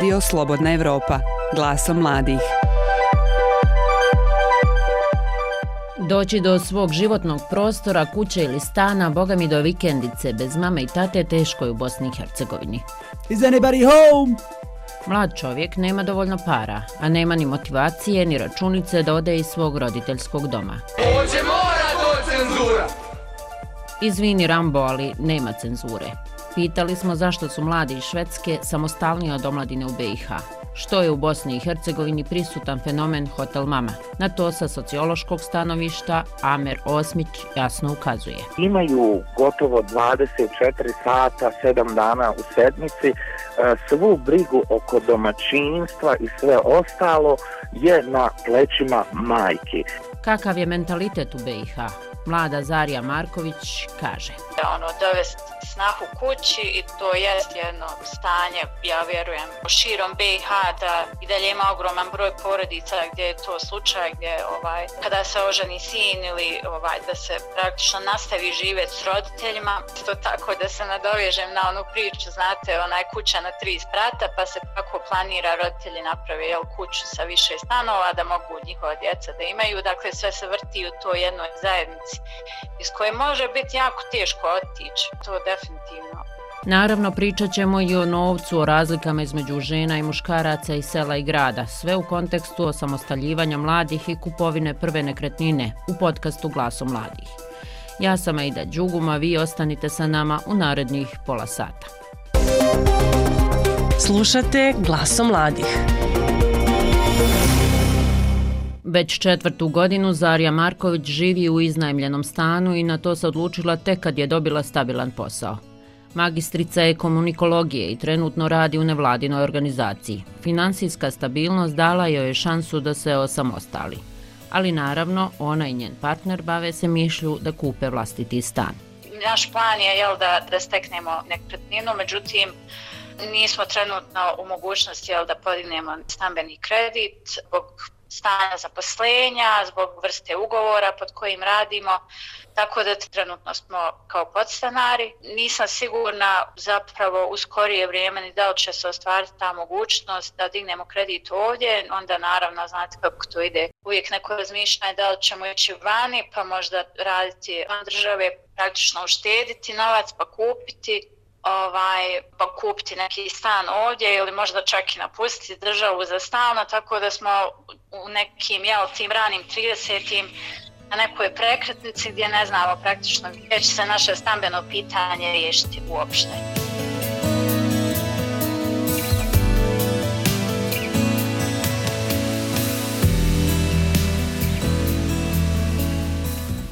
Radio Slobodna Evropa, glasom mladih. Doći do svog životnog prostora, kuće ili stana, boga mi do vikendice, bez mame i tate, teško je u Bosni i Hercegovini. Is anybody home? Mlad čovjek nema dovoljno para, a nema ni motivacije, ni računice da ode iz svog roditeljskog doma. Oće mora do cenzura! Izvini Rambo, ali nema cenzure. Pitali smo zašto su mladi iz Švedske samostalniji od omladine u BiH. Što je u Bosni i Hercegovini prisutan fenomen Hotel Mama? Na to sa sociološkog stanovišta Amer Osmić jasno ukazuje. Imaju gotovo 24 sata, 7 dana u sedmici. E, Svu brigu oko domaćinstva i sve ostalo je na plećima majki. Kakav je mentalitet u BiH? Mlada Zarija Marković kaže. ono, dovesti snahu kući i to jest jedno stanje, ja vjerujem, širom BiH da i dalje ima ogroman broj porodica gdje je to slučaj, gdje ovaj, kada se oženi sin ili ovaj, da se praktično nastavi živjeti s roditeljima, to tako da se nadovežem na onu priču, znate, onaj kuća na tri sprata, pa se tako planira roditelji naprave jel, kuću sa više stanova da mogu njihova djeca da imaju, dakle sve se vrti u toj jednoj zajednici iz koje može biti jako teško otići, to definitivno. Naravno, pričat ćemo i o novcu, o razlikama između žena i muškaraca i sela i grada, sve u kontekstu osamostaljivanja mladih i kupovine prve nekretnine u podcastu Glaso mladih. Ja sam Aida Đuguma, vi ostanite sa nama u narednih pola sata. Slušate Glaso mladih. Već četvrtu godinu Zarija Marković živi u iznajmljenom stanu i na to se odlučila tek kad je dobila stabilan posao. Magistrica je komunikologije i trenutno radi u nevladinoj organizaciji. Finansijska stabilnost dala joj je šansu da se osamostali. Ali naravno, ona i njen partner bave se mišlju da kupe vlastiti stan. Naš plan je jel, da, da steknemo nekretninu, međutim, nismo trenutno u mogućnosti jel, da podignemo stambeni kredit zbog stanja zaposlenja, zbog vrste ugovora pod kojim radimo, tako da trenutno smo kao podstanari. Nisam sigurna zapravo u skorije vrijeme ni da li će se ostvariti ta mogućnost da dignemo kredit ovdje, onda naravno znate kako to ide. Uvijek neko razmišlja da li ćemo ići vani pa možda raditi van države, praktično uštediti novac pa kupiti ovaj, pa kupiti neki stan ovdje ili možda čak i napustiti državu za stalno, tako da smo u nekim, jel, tim ranim 30-im na nekoj prekretnici gdje ne znamo praktično gdje će se naše stambeno pitanje riješiti uopšte.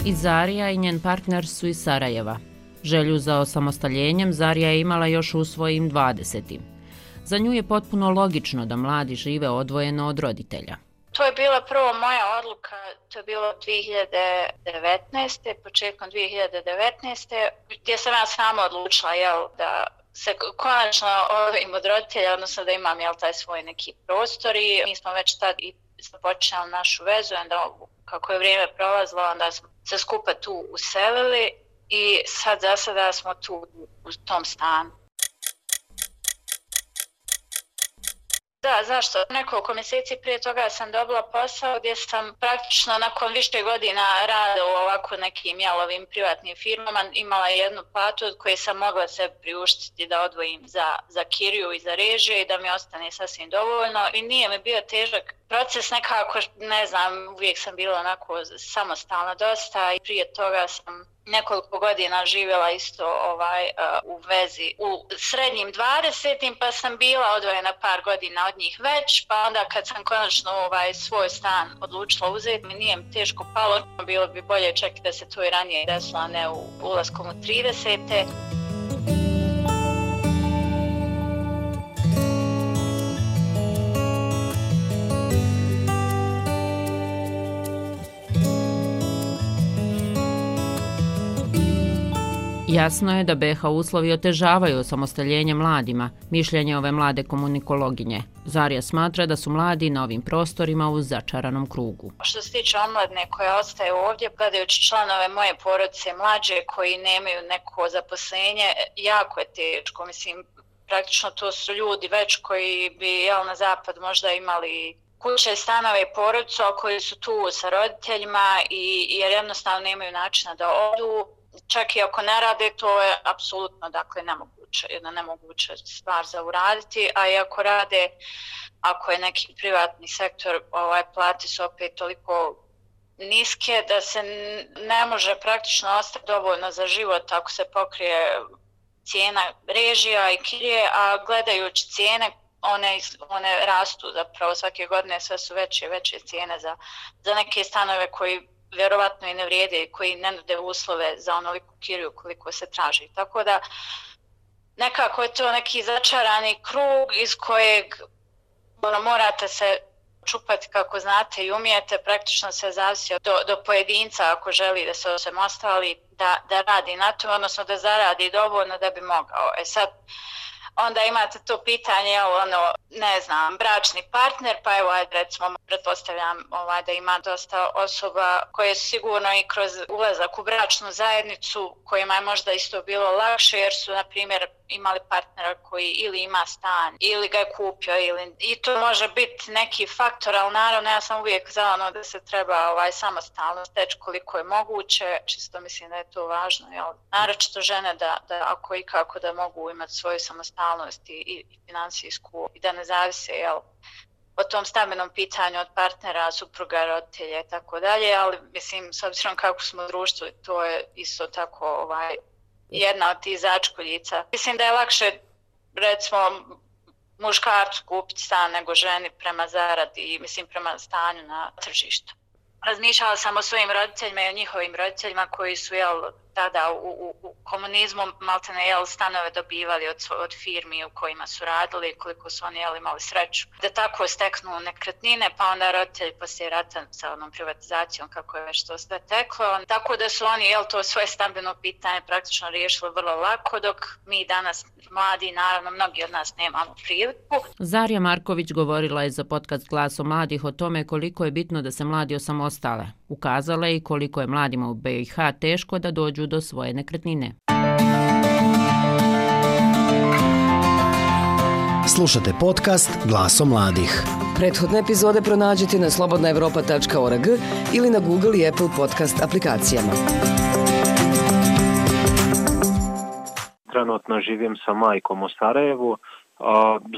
I Zarija i njen partner su iz Sarajeva. Želju za osamostaljenjem Zarija je imala još u svojim 20. Za nju je potpuno logično da mladi žive odvojeno od roditelja. To je bila prvo moja odluka, to je bilo 2019. početkom 2019. gdje sam ja sama odlučila jel, da se konačno ovim od roditelja, odnosno da imam jel, taj svoj neki prostor i mi smo već tad i započeli našu vezu, onda kako je vrijeme prolazilo, onda smo se skupa tu uselili i sad za sada smo tu u tom stanu. Da, zašto? Nekoliko mjeseci prije toga sam dobila posao gdje sam praktično nakon više godina rada u ovako nekim jalovim privatnim firmama imala jednu platu od koje sam mogla se priuštiti da odvojim za, za kiriju i za režije i da mi ostane sasvim dovoljno i nije mi bio težak proces nekako, ne znam, uvijek sam bila onako samostalna dosta i prije toga sam nekoliko godina živjela isto ovaj uh, u vezi u srednjim 20 pa sam bila odvojena par godina od njih već pa onda kad sam konačno ovaj svoj stan odlučila uzeti mi nije teško palo bilo bi bolje čak da se to i ranije desilo ne u ulaskom u 30 Jasno je da BH uslovi otežavaju samostaljenje mladima, mišljenje ove mlade komunikologinje. Zarija smatra da su mladi na ovim prostorima u začaranom krugu. Što se tiče omladne koja ostaje ovdje, gledajući članove moje porodice mlađe koji nemaju neko zaposlenje, jako je teško. Mislim, praktično to su ljudi već koji bi jel, na zapad možda imali kuće, stanove i porodicu, a koji su tu sa roditeljima i jer jednostavno nemaju načina da odu. Čak i ako ne rade, to je apsolutno dakle, nemoguće, jedna nemoguća stvar za uraditi, a i ako rade, ako je neki privatni sektor, ovaj, plati su opet toliko niske da se ne može praktično ostati dovoljno za život ako se pokrije cijena režija i kirije, a gledajući cijene one, one rastu zapravo svake godine, sve su veće i veće cijene za, za neke stanove koji vjerovatno i ne vrijede koji ne nude uslove za onoliku kiriju koliko se traži. Tako da nekako je to neki začarani krug iz kojeg ono, morate se čupati kako znate i umijete, praktično se zavisi do, do pojedinca ako želi da se osamostali, da, da radi na to, odnosno da zaradi dovoljno da bi mogao. E sad, onda imate to pitanje, jel, ono, ne znam, bračni partner, pa evo, ajde, recimo, pretpostavljam ovaj, da ima dosta osoba koje su sigurno i kroz ulazak u bračnu zajednicu, kojima je možda isto bilo lakše, jer su, na primjer, imali partnera koji ili ima stan, ili ga je kupio, ili... i to može biti neki faktor, ali naravno ja sam uvijek za ono da se treba ovaj, samostalno steći koliko je moguće, čisto mislim da je to važno, jel? naročito žene da, da ako i kako da mogu imati svoju samostalnost i, i financijsku i da ne zavise jel, o tom stambenom pitanju od partnera, supruga, roditelja i tako dalje, ali mislim, s obzirom kako smo društvo, to je isto tako ovaj, jedna od tih začkoljica. Mislim da je lakše, recimo, muškarcu kupiti stan nego ženi prema zaradi i mislim prema stanju na tržištu. Razmišljala sam o svojim roditeljima i o njihovim roditeljima koji su jel, tada u, u, u komunizmu maltene jel, stanove dobivali od, od firmi u kojima su radili, koliko su oni jel, imali sreću. Da tako steknu nekretnine, pa onda roditelji poslije rata sa onom privatizacijom kako je već to sve teklo. Tako da su oni jel, to svoje stambeno pitanje praktično riješili vrlo lako, dok mi danas mladi, naravno mnogi od nas nemamo priliku. Zarija Marković govorila je za podcast Glaso mladih o tome koliko je bitno da se mladi osamostale. Ukazala je i koliko je mladima u BiH teško da dođu do svoje nekretnine. Slušate podcast Glaso mladih. Prethodne epizode pronađite na slobodnaevropa.org ili na Google i Apple podcast aplikacijama. Trenutno živim sa majkom u Sarajevu.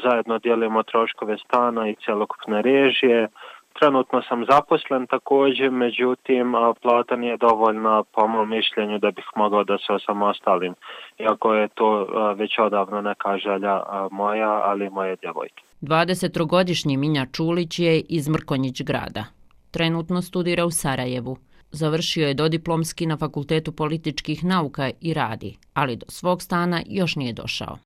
Zajedno dijelimo troškove stana i celokupne režije. Trenutno sam zaposlen također, međutim, plata nije dovoljna po mojom mišljenju da bih mogao da se osamostalim. Iako je to već odavno neka želja moja, ali moje djevojke. 23-godišnji Minja Čulić je iz Mrkonjić grada. Trenutno studira u Sarajevu. Završio je dodiplomski na Fakultetu političkih nauka i radi, ali do svog stana još nije došao.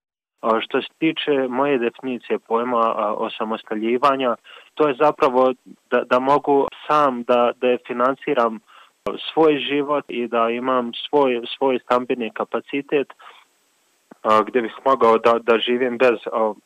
Što se tiče moje definicije pojma osamostaljivanja, to je zapravo da, da mogu sam da, da financiram svoj život i da imam svoj, svoj stambeni kapacitet gdje bih mogao da, da živim bez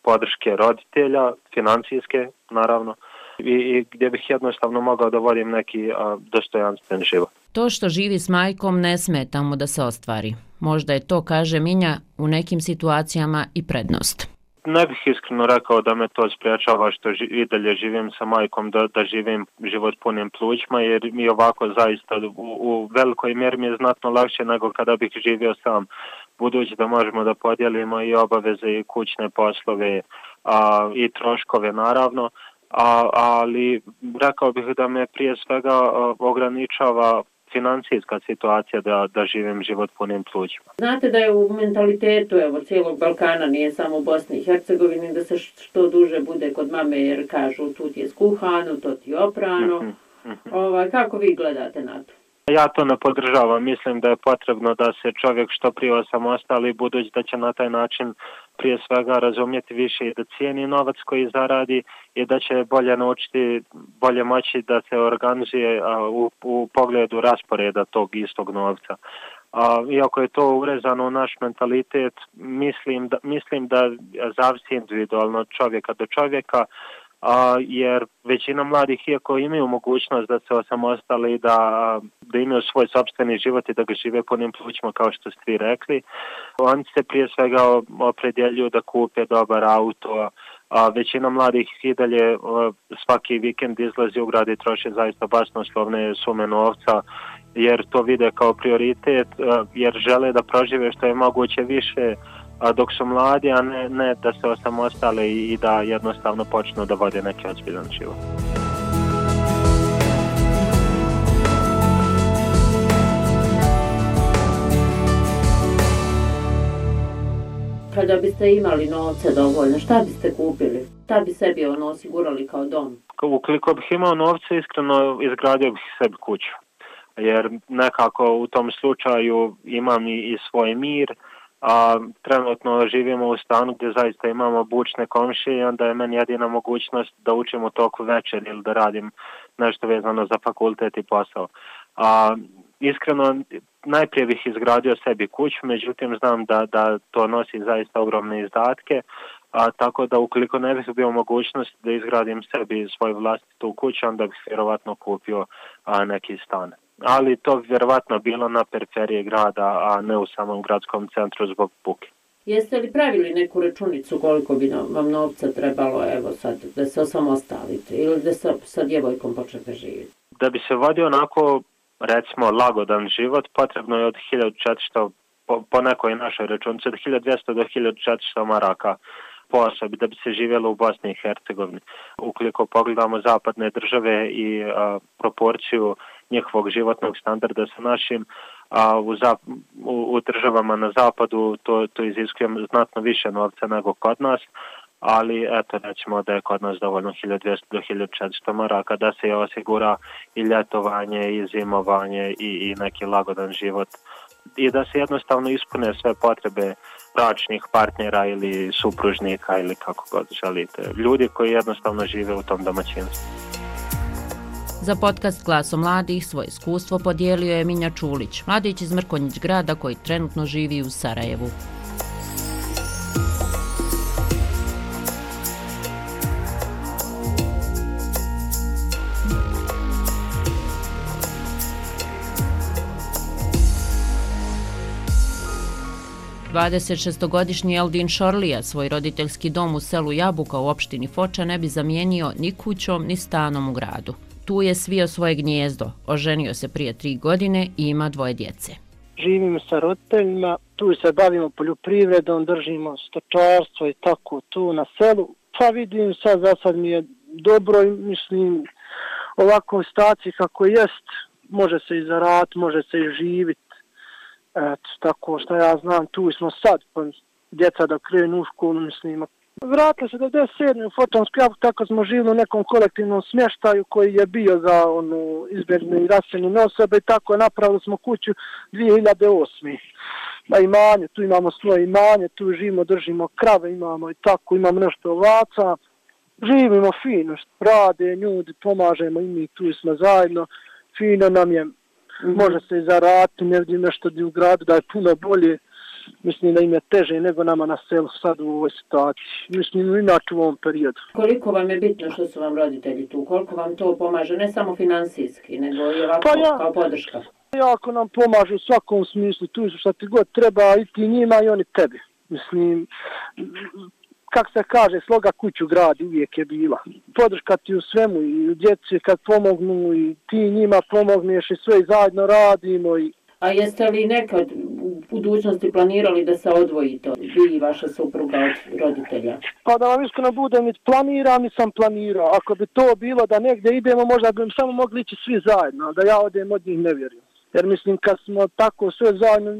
podrške roditelja, financijske naravno, i, i gdje bih jednostavno mogao da vodim neki dostojanstven život. To što živi s majkom ne smeta mu da se ostvari. Možda je to, kaže Minja, u nekim situacijama i prednost. Ne bih iskreno rekao da me to spriječava što i dalje živim sa majkom, da, da živim život punim plućima, jer mi ovako zaista u, u velikoj mjeri mi je znatno lakše nego kada bih živio sam, budući da možemo da podijelimo i obaveze i kućne poslove a, i troškove naravno, a, ali rekao bih da me prije svega a, ograničava financijska situacija da, da živim život punim plućima. Znate da je u mentalitetu evo, cijelog Balkana, nije samo Bosni i Hercegovini, da se što duže bude kod mame jer kažu tu ti je skuhano, to ti je oprano. Mm -hmm. ovaj, kako vi gledate na to? Ja to ne podržavam. Mislim da je potrebno da se čovjek što prije osamostali budući da će na taj način prije svega razumjeti više i da cijeni novac koji zaradi i da će bolje naučiti, bolje moći da se organizuje u, u pogledu rasporeda tog istog novca. A, iako je to urezano u naš mentalitet, mislim da, mislim da zavisi individualno čovjeka do čovjeka, a, jer većina mladih iako imaju mogućnost da se osamostali i da, da imaju svoj sobstveni život i da ga žive punim plućima kao što ste vi rekli, oni se prije svega opredjeljuju da kupe dobar auto, a većina mladih i dalje svaki vikend izlazi u grad i troši zaista basnoslovne sume novca jer to vide kao prioritet, jer žele da prožive što je moguće više a dok su mladi, a ne, ne da se osamostale i, i da jednostavno počnu da vode neki ozbiljan život. Kada biste imali novce dovoljno, šta biste kupili? Šta bi sebi ono osigurali kao dom? Ukoliko bih imao novce, iskreno izgradio bih sebi kuću. Jer nekako u tom slučaju imam i, i svoj mir, a trenutno živimo u stanu gdje zaista imamo bučne komšije i onda je meni jedina mogućnost da učim u toku večer ili da radim nešto vezano za fakultet i posao. A, iskreno, najprije bih izgradio sebi kuću, međutim znam da, da to nosi zaista ogromne izdatke, a, tako da ukoliko ne bih bio mogućnost da izgradim sebi svoju vlastitu kuću, onda bih vjerovatno kupio a, neki stan ali to vjerovatno bilo na periferiji grada, a ne u samom gradskom centru zbog buke. Jeste li pravili neku računicu koliko bi vam novca trebalo evo sad da se osamostalite ili da sa, sa djevojkom počnete živjeti? Da bi se vodio onako recimo lagodan život potrebno je od 1400 po, po nekoj našoj računici od 1200 do 1400 maraka po osobi da bi se živjelo u Bosni i Hercegovini. Ukoliko pogledamo zapadne države i a, proporciju njihovog životnog standarda sa našim, a u, zap, u, u državama na zapadu to, to iziskuje znatno više novca nego kod nas, ali eto rećemo da je kod nas dovoljno 1200 do 1400 maraka da se osigura i ljetovanje i zimovanje i, i neki lagodan život i da se jednostavno ispune sve potrebe bračnih partnera ili supružnika ili kako god želite. Ljudi koji jednostavno žive u tom domaćinstvu. Za podcast Glaso mladih svoje iskustvo podijelio je Minja Čulić, mladić iz Mrkonjić grada koji trenutno živi u Sarajevu. godišnji Eldin Šorlija svoj roditeljski dom u selu Jabuka u opštini Foča ne bi zamijenio ni kućom ni stanom u gradu tu je svio svoje gnjezdo. Oženio se prije tri godine i ima dvoje djece. Živimo sa roditeljima, tu se bavimo poljoprivredom, držimo stočarstvo i tako tu na selu. Pa vidim sad, za sad mi je dobro i mislim ovako u staciji kako jest, može se i zarat, može se i živit. Eto, tako što ja znam, tu smo sad, pa djeca da krenu u školu, mislim, Vratili se do 97. u fotonsku jabu, tako smo živili u nekom kolektivnom smještaju koji je bio za onu izbježne i raseljene osobe i tako napravili smo kuću 2008. Na imanje, tu imamo svoje imanje, tu živimo, držimo krave, imamo i tako, imamo nešto ovaca. Živimo fino, rade ljudi, pomažemo i mi tu smo zajedno. Fino nam je, može se i zaraditi, ne vidim nešto u gradu da je puno bolje mislim da im je teže nego nama na selu sad u ovoj situaciji. Mislim, inače u ovom periodu. Koliko vam je bitno što su vam roditelji tu? Koliko vam to pomaže? Ne samo finansijski, nego i ovako pa ja, kao podrška? Jako nam pomažu u svakom smislu. Tu su šta ti god treba i ti njima i oni tebi. Mislim, kak se kaže, sloga kuću gradi uvijek je bila. Podrška ti u svemu i u djeci kad pomognu i ti njima pomogneš i sve zajedno radimo i A jeste li nekad u budućnosti planirali da se odvojite, vi i vaša supruga od roditelja? Pa da vam iskreno budem, planiram i sam planirao. Ako bi to bilo da negde idemo, možda bi samo mogli ići svi zajedno, da ja odem od njih ne vjerujem. Jer mislim, kad smo tako sve zajedno,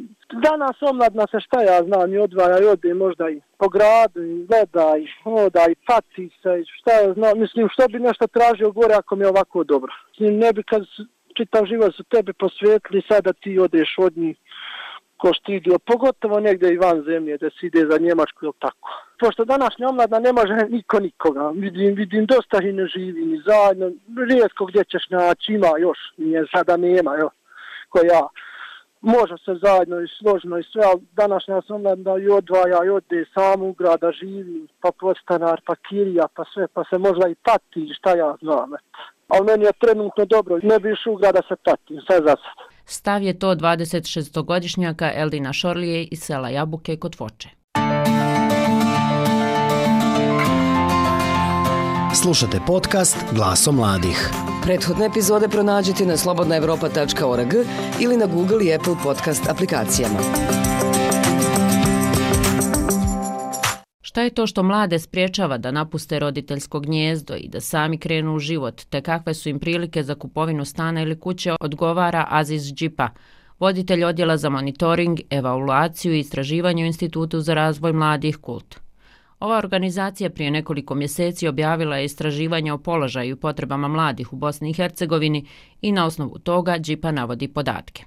danas omladna se šta ja znam i odvaja i ode možda i po gradu i gleda i hoda i pati se i šta ja znam. Mislim, što bi nešto tražio gore ako mi je ovako dobro. Mislim, ne bi kad čitav život su tebe posvetili, sada ti odeš od njih ko štidio, pogotovo negdje i van zemlje, da se ide za Njemačku ili tako. Pošto današnja omladna ne može niko nikoga, vidim, vidim dosta i ne živi ni zajedno, rijetko gdje ćeš naći, ima još, nije sada nema, evo, ko ja. može se zajedno i složno i sve, ali današnja sam da i odvaja i ode sam u grada živi, pa postanar, pa kirija, pa sve, pa se možda i pati, šta ja znam. Ali meni je trenutno dobro, ne bi išao u grada se pati, sve za sad. Stav je to 26-godišnjaka Eldina Šorlije iz sela Jabuke kod Foče. Slušate podcast Glaso mladih. Prethodne epizode pronađite na slobodnaevropa.org ili na Google i Apple podcast aplikacijama. Šta je to što mlade spriječava da napuste roditeljsko gnjezdo i da sami krenu u život, te kakve su im prilike za kupovinu stana ili kuće, odgovara Aziz Džipa, voditelj odjela za monitoring, evaluaciju i istraživanje u Institutu za razvoj mladih kult. Ova organizacija prije nekoliko mjeseci objavila je istraživanje o položaju i potrebama mladih u Bosni i Hercegovini i na osnovu toga Džipa navodi podatke.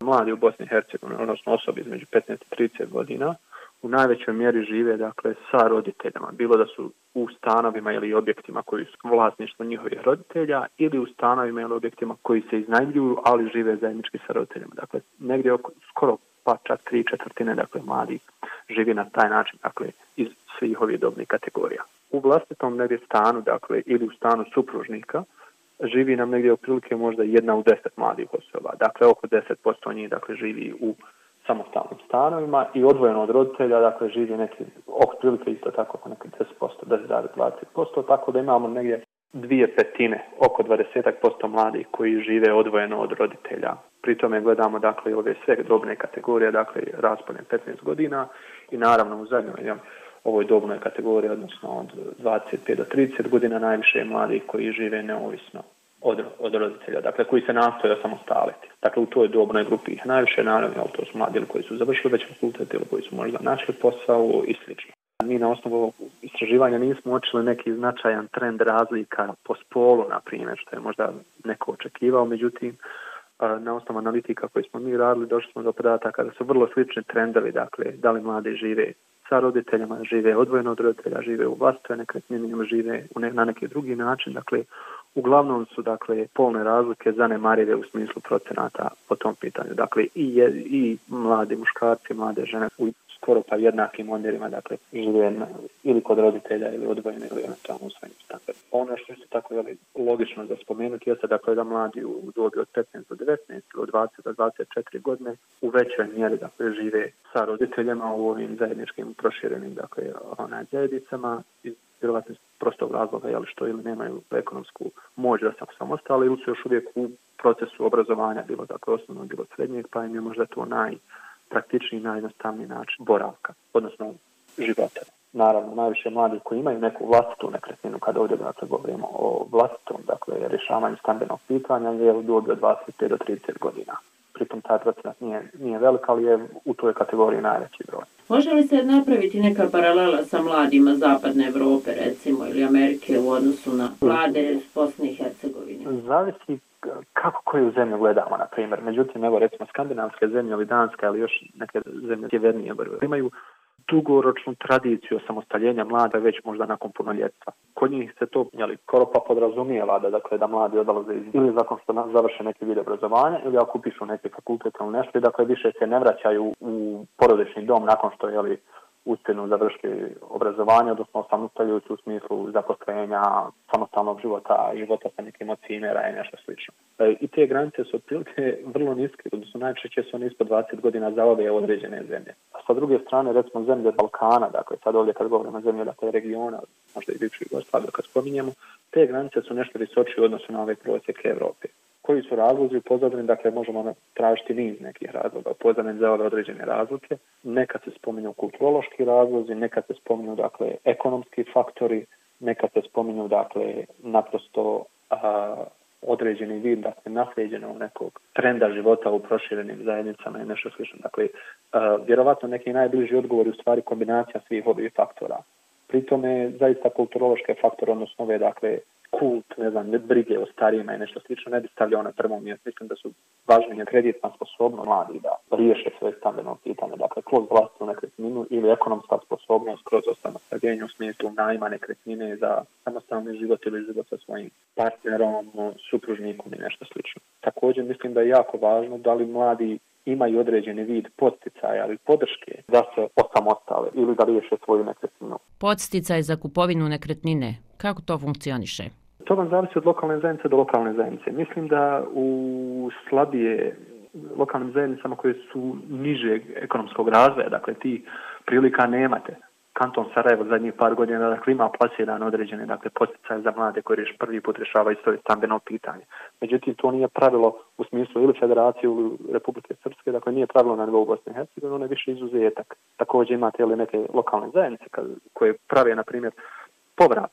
Mladi u Bosni i Hercegovini, odnosno osobi između 15 i 30 godina, u najvećoj mjeri žive dakle sa roditeljama, bilo da su u stanovima ili objektima koji su vlasništvo njihovih roditelja ili u stanovima ili objektima koji se iznajmljuju, ali žive zajednički sa roditeljima. Dakle, negdje oko, skoro pa čak tri četvrtine dakle, mladih živi na taj način dakle, iz svih ovih dobnih kategorija. U vlastitom negdje stanu dakle, ili u stanu supružnika živi nam negdje otprilike možda jedna u deset mladih osoba. Dakle, oko 10% njih dakle, živi u samostalnim stanovima i odvojeno od roditelja, dakle, živi neki, oko prilike isto tako, oko neki 10%, 10-20%, tako da imamo negdje dvije petine, oko 20% mladih koji žive odvojeno od roditelja. Pri tome gledamo, dakle, ove sve dobne kategorije, dakle, raspoljen 15 godina i naravno u zadnjoj, ovoj dobnoj kategoriji, odnosno od 25 do 30 godina, najviše mladih koji žive neovisno od, od roditelja, dakle koji se nastoje osamostaliti. Dakle, u toj dobnoj grupi ih najviše, naravno, ali to su mladi koji su završili već fakultet ili koji su možda našli posao i slično. Mi na osnovu istraživanja nismo očili neki značajan trend razlika po spolu, na primjer, što je možda neko očekivao, međutim, na osnovu analitika koje smo mi radili, došli smo do podataka da su vrlo slični trendovi, dakle, da li mladi žive sa roditeljima, žive odvojeno od roditelja, žive u vlastoj nekretnini, žive u ne, na neki drugi način, dakle, uglavnom su dakle polne razlike zanemarive u smislu procenata po tom pitanju. Dakle i je, i mladi muškarci, mlade žene u skoro pa jednakim omjerima, dakle žive na, ili kod roditelja ili odvojene ili eventualno u svojim standardu. Ono što je tako jeli, logično za spomenuti jeste dakle da mladi u dobi od 15 do 19 ili od 20 do 24 godine u većoj mjeri dakle žive sa roditeljima u ovim zajedničkim proširenim dakle onaj zajednicama iz vjerovatno prostog razloga, jel, što ili nemaju ekonomsku moć da se samostali ili su još uvijek u procesu obrazovanja, bilo dakle osnovno, bilo srednjeg, pa im je možda to najpraktičniji, najjednostavniji način boravka, odnosno života. Naravno, najviše mladi koji imaju neku vlastitu nekretninu, kada ovdje dakle, govorimo o vlastitom dakle, rješavanju stambenog pitanja, je u dobi od 25 do 30 godina pritom taj procenat nije, nije velik, ali je u toj kategoriji najveći broj. Može li se napraviti neka paralela sa mladima Zapadne Evrope, recimo, ili Amerike u odnosu na mlade iz Bosne i Hercegovine? Zavisi kako koju zemlju gledamo, na primjer. Međutim, evo, recimo, skandinavske zemlje ili danske, ali još neke zemlje sjevernije imaju dugoročnu tradiciju samostaljenja mlada već možda nakon punoljetstva. Kod njih se to jeli, skoro pa podrazumijeva da, dakle, da mladi odlaze iz, ili zakon što završe neke vide obrazovanja ili ako upišu neke fakultete ili nešto i dakle više se ne vraćaju u porodični dom nakon što je uspjenu završili obrazovanje, odnosno samostaljujući u smislu zaposlenja, samostalnog života, života sa nekim od cimera i nešto slično. E, I te granice su otprilike vrlo niske, odnosno najčešće su one ispod 20 godina za ove određene zemlje. Sa druge strane, recimo zemlje Balkana, dakle sad ovdje kad govorimo o zemlje dakle, regiona, možda i bivšu Jugoslaviju kad spominjemo, te granice su nešto visoči u odnosu na ove prosjeke Evrope koji su razlozi u pozadini, dakle možemo ono tražiti niz nekih razloga. U pozadini za ove određene razlike. Nekad se spominju kulturološki razlozi, nekad se spominju dakle ekonomski faktori, nekad se spominju dakle naprosto a, određeni vid dakle nasljeđenog nekog trenda života u proširenim zajednicama i nešto slično. Dakle, eh, vjerovatno neki najbliži odgovor u stvari kombinacija svih ovih faktora. Pritome zaista kulturološke faktore, odnosno ove dakle kult, ne znam, ne brige o starijima i nešto slično, ne bi stavljao na prvom mjestu. Mislim da su važnije kreditna sposobnost mladi da riješe svoje stambeno pitanje, dakle, kroz vlastnu nekretninu ili ekonomska sposobnost kroz osamostaljenje u smislu najma nekretnine za samostalni život ili život sa svojim partnerom, supružnikom i nešto slično. Također mislim da je jako važno da li mladi imaju određeni vid podsticaja ili podrške da se osamostale ili da riješe svoju nekretninu. Podsticaj za kupovinu nekretnine, kako to funkcioniše? To vam zavisi od lokalne zajednice do lokalne zajednice. Mislim da u slabije lokalnim zajednicama koje su niže ekonomskog razvoja, dakle ti prilika nemate. Kanton Sarajevo zadnjih par godina dakle, ima plasiran određene dakle, posticaje za mlade koji reš, prvi put rešavaju svoje stambeno pitanje. Međutim, to nije pravilo u smislu ili federacije ili Republike Srpske, dakle nije pravilo na nivou Bosne i Hercegovine, ono je više izuzetak. Također imate ili neke lokalne zajednice koje prave, na primjer, povrat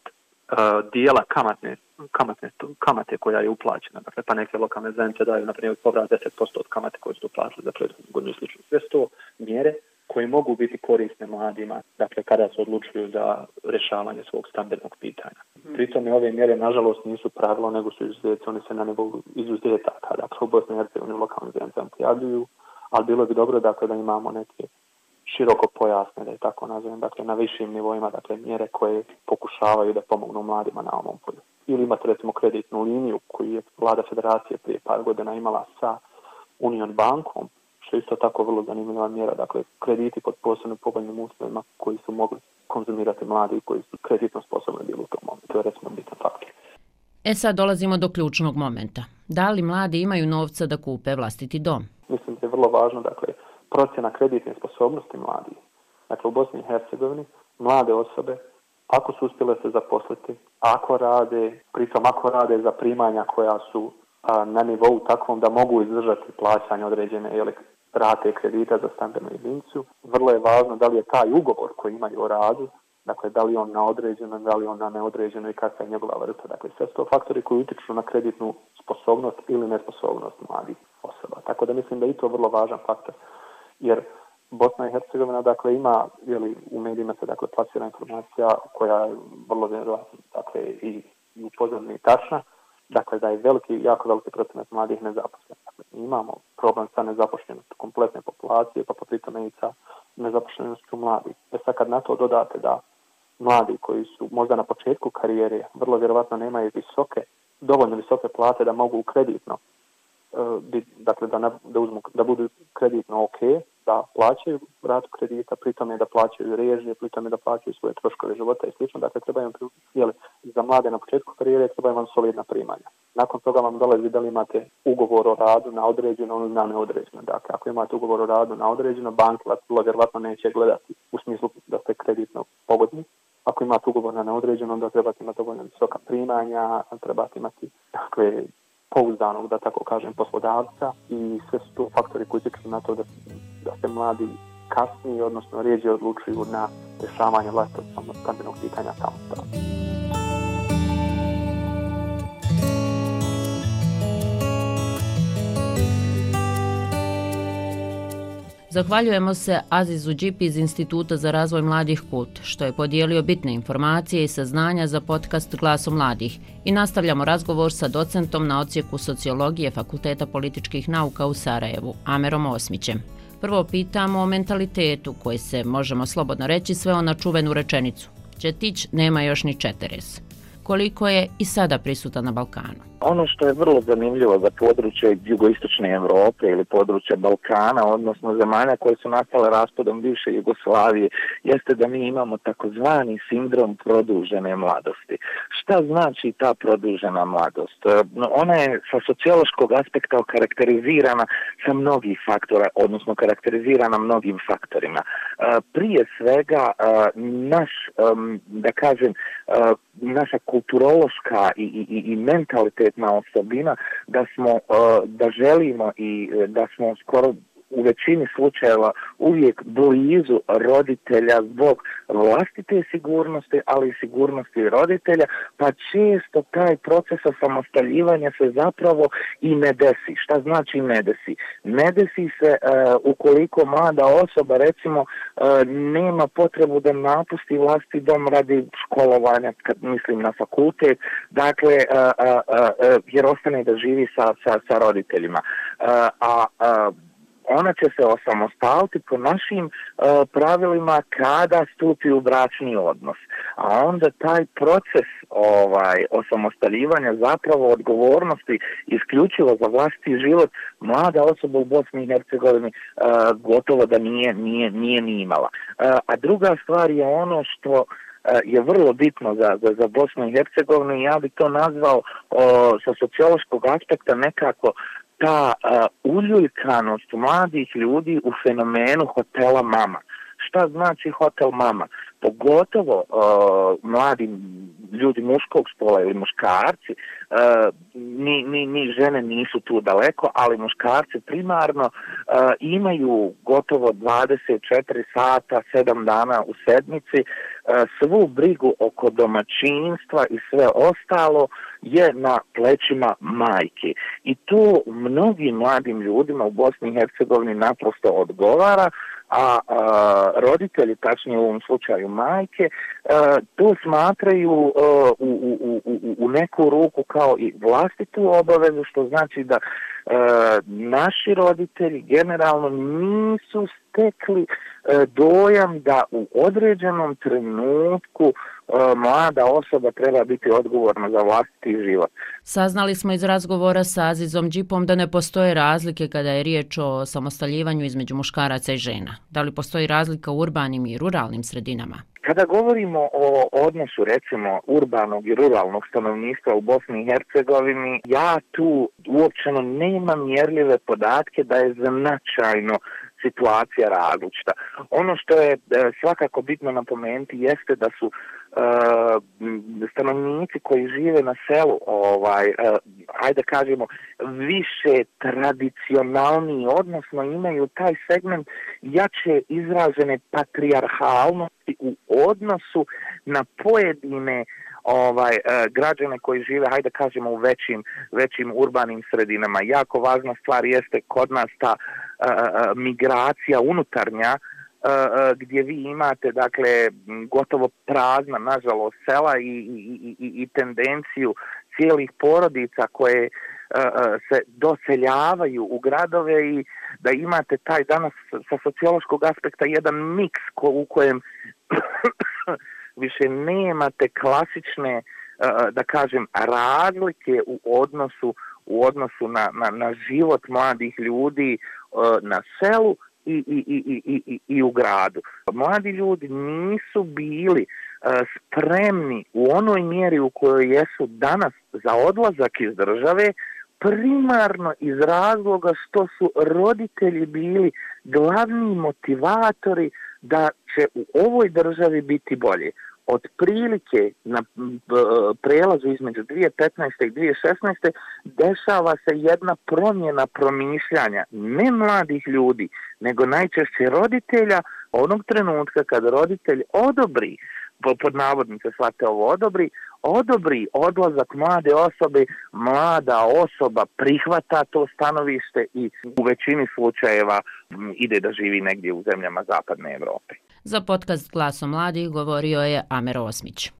uh, dijela kamatne, kamatne, kamate koja je uplaćena. Dakle, pa neke lokalne zajednice daju, na primjer, povrat 10% od kamate koje su uplatili za prethodnu godinu slično. Sve sto mjere koje mogu biti korisne mladima, dakle, kada se odlučuju za rešavanje svog stambenog pitanja. Mm. Pritom je ove mjere, nažalost, nisu pravilo, nego su izuzeti, oni se na nivou izuzetaka, dakle, u Bosni i Hercegovini lokalne zajednice pojavljuju, ali bilo bi dobro, dakle, da imamo neke široko pojasne, da je tako nazovem, dakle na višim nivoima, dakle mjere koje pokušavaju da pomognu mladima na ovom polju. Ili imate recimo kreditnu liniju koju je vlada federacije prije par godina imala sa Union bankom, što je isto tako vrlo zanimljiva mjera, dakle krediti pod posebno povoljnim uslovima koji su mogli konzumirati mladi i koji su kreditno sposobni bili u tom momentu. To je recimo bitan faktor. E sad dolazimo do ključnog momenta. Da li mladi imaju novca da kupe vlastiti dom? Mislim da je vrlo važno, dakle, procjena kreditne sposobnosti mladih. Dakle, u Bosni i Hercegovini mlade osobe, ako su uspjele se zaposliti, ako rade, pritom ako rade za primanja koja su a, na nivou takvom da mogu izdržati plaćanje određene ili rate kredita za stambenu jedinicu, vrlo je važno da li je taj ugovor koji imaju o radu, dakle, da li on na određeno, da li on na neodređeno i kakva je njegova vrsta. Dakle, sve to faktori koji utiču na kreditnu sposobnost ili nesposobnost mladih osoba. Tako da mislim da i to vrlo važan faktor jer Bosna i Hercegovina dakle ima jeli, u medijima se dakle plasira informacija koja je vrlo vjerovatno dakle i, i upozorna i tačna. Dakle da je veliki jako veliki procenat mladih nezaposlenih. Dakle, imamo problem sa nezaposlenošću kompletne populacije pa potritome i sa nezaposlenošću mladih. E sad kad na to dodate da mladi koji su možda na početku karijere vrlo vjerovatno nemaju visoke dovoljno visoke plate da mogu kreditno E, dakle da, ne, da, uzmu, da budu kreditno ok, da plaćaju ratu kredita, pritom je da plaćaju režije, pritom je da plaćaju svoje troškove života i slično. Dakle, treba im, jeli, za mlade na početku karijere treba vam solidna primanja. Nakon toga vam dolazi da li imate ugovor o radu na određeno ili na neodređeno. Dakle, ako imate ugovor o radu na određeno, bank vas vjerovatno neće gledati u smislu da ste kreditno pogodni. Ako imate ugovor na neodređeno, onda trebate imati dovoljno visoka primanja, trebate imati dakle, pouzdanog, da tako kažem, poslodavca i sve su to faktori koji utječu na to da, da se mladi kasnije, odnosno rijeđe odlučuju na rješavanje vlastnog stambenog pitanja samostalno. Zahvaljujemo se Azizu Džipi iz Instituta za razvoj mladih KUT, što je podijelio bitne informacije i saznanja za podcast Glaso mladih i nastavljamo razgovor sa docentom na ocijeku sociologije Fakulteta političkih nauka u Sarajevu, Amerom Osmićem. Prvo pitamo o mentalitetu koji se, možemo slobodno reći, sve ona čuvenu rečenicu. Četić nema još ni četeres koliko je i sada prisutan na Balkanu. Ono što je vrlo zanimljivo za područje jugoistočne Evrope ili područje Balkana, odnosno zemalja koje su nastale raspadom bivše Jugoslavije, jeste da mi imamo takozvani sindrom produžene mladosti. Šta znači ta produžena mladost? E, ona je sa sociološkog aspekta okarakterizirana sa mnogih faktora, odnosno karakterizirana mnogim faktorima. E, prije svega, e, naš, da kažem, naša kulturološka i, i, i kvalitetna osobina da smo eh, da želimo i eh, da smo skoro u većini slučajeva uvijek blizu roditelja zbog vlastite sigurnosti, ali i sigurnosti roditelja, pa često taj proces osamostaljivanja se zapravo i ne desi. Šta znači ne desi? Ne desi se e, ukoliko mlada osoba, recimo, e, nema potrebu da napusti vlasti dom radi školovanja, kad mislim na fakultet, dakle, e, e, e, e jer ostane da živi sa, sa, sa roditeljima. E, a a ona će se osamostaliti po našim e, pravilima kada stupi u bračni odnos. A onda taj proces ovaj osamostaljivanja zapravo odgovornosti isključivo za vlastiti život mlada osoba u Bosni i Hercegovini e, gotovo da nije, nije, nije ni imala. E, a druga stvar je ono što e, je vrlo bitno za, za, za Bosnu i Hercegovinu i ja bih to nazvao o, sa sociološkog aspekta nekako ta uh, uljuljkanost mladih ljudi u fenomenu hotela mama. Šta znači hotel mama? Pogotovo uh, mladi ljudi muškog spola ili muškarci, uh, ni, ni, ni žene nisu tu daleko, ali muškarci primarno uh, imaju gotovo 24 sata, 7 dana u sedmici, uh, svu brigu oko domaćinstva i sve ostalo je na plećima majke. I to mnogim mladim ljudima u Bosni i Hercegovini naprosto odgovara, a, a roditelji, tačnije u ovom slučaju majke, a, to smatraju a, u, u, u, u neku ruku kao i vlastitu obavezu, što znači da a, naši roditelji generalno nisu stekli a, dojam da u određenom trenutku E, mlada osoba treba biti odgovorna za vlastiti život. Saznali smo iz razgovora sa Azizom Džipom da ne postoje razlike kada je riječ o samostaljivanju između muškaraca i žena. Da li postoji razlika u urbanim i ruralnim sredinama? Kada govorimo o odnosu recimo urbanog i ruralnog stanovništva u Bosni i Hercegovini, ja tu uopćeno nemam mjerljive podatke da je značajno situacija različita. Ono što je e, svakako bitno napomenuti jeste da su e, stanovnici koji žive na selu, ovaj, e, ajde kažemo, više tradicionalni, odnosno imaju taj segment jače izražene patrijarhalnosti u odnosu na pojedine ovaj uh, građane koji žive hajde kažemo u većim većim urbanim sredinama. Jako važna stvar jeste kod nas ta e, e, migracija unutarnja gdje vi imate dakle gotovo prazna nažalost sela i, i, i, i tendenciju cijelih porodica koje se doseljavaju u gradove i da imate taj danas sa sociološkog aspekta jedan miks ko, u kojem više nemate klasične eh, da kažem razlike u odnosu u odnosu na, na, na život mladih ljudi eh, na selu i, i, i, i, i, i u gradu. Mladi ljudi nisu bili eh, spremni u onoj mjeri u kojoj jesu danas za odlazak iz države, primarno iz razloga što su roditelji bili glavni motivatori da će u ovoj državi biti bolje od prilike na prelazu između 2015. i 2016. dešava se jedna promjena promišljanja ne mladih ljudi, nego najčešće roditelja onog trenutka kada roditelj odobri, pod navodnice shvate ovo odobri, odobri odlazak mlade osobe, mlada osoba prihvata to stanovište i u većini slučajeva ide da živi negdje u zemljama zapadne Evrope. Za podcast Glasom mladih govorio je Amer Osmić.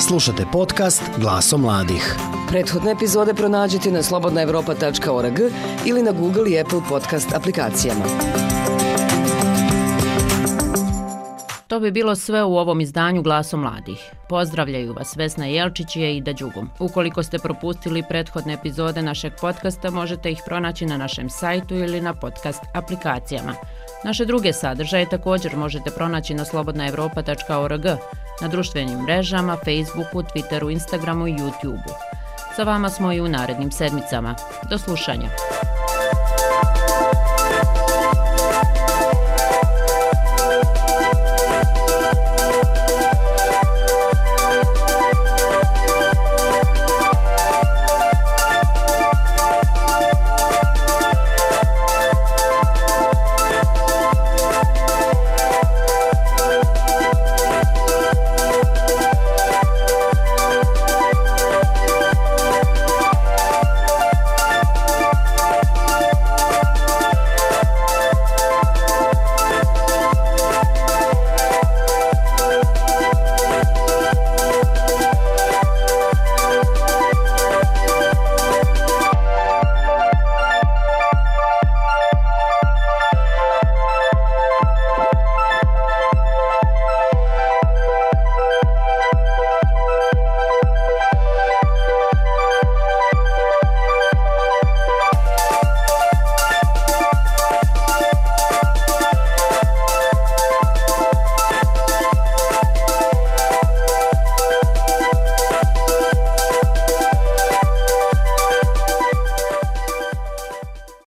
Slušate podcast Glasom mladih. Prethodne epizode pronađite na slobodnaevropa.org ili na Google i Apple podcast aplikacijama. To bi bilo sve u ovom izdanju Glaso mladih. Pozdravljaju vas Vesna Jelčić i Ida Đugum. Ukoliko ste propustili prethodne epizode našeg podcasta, možete ih pronaći na našem sajtu ili na podcast aplikacijama. Naše druge sadržaje također možete pronaći na slobodnaevropa.org, na društvenim mrežama, Facebooku, Twitteru, Instagramu i YouTubeu. Sa vama smo i u narednim sedmicama. Do slušanja.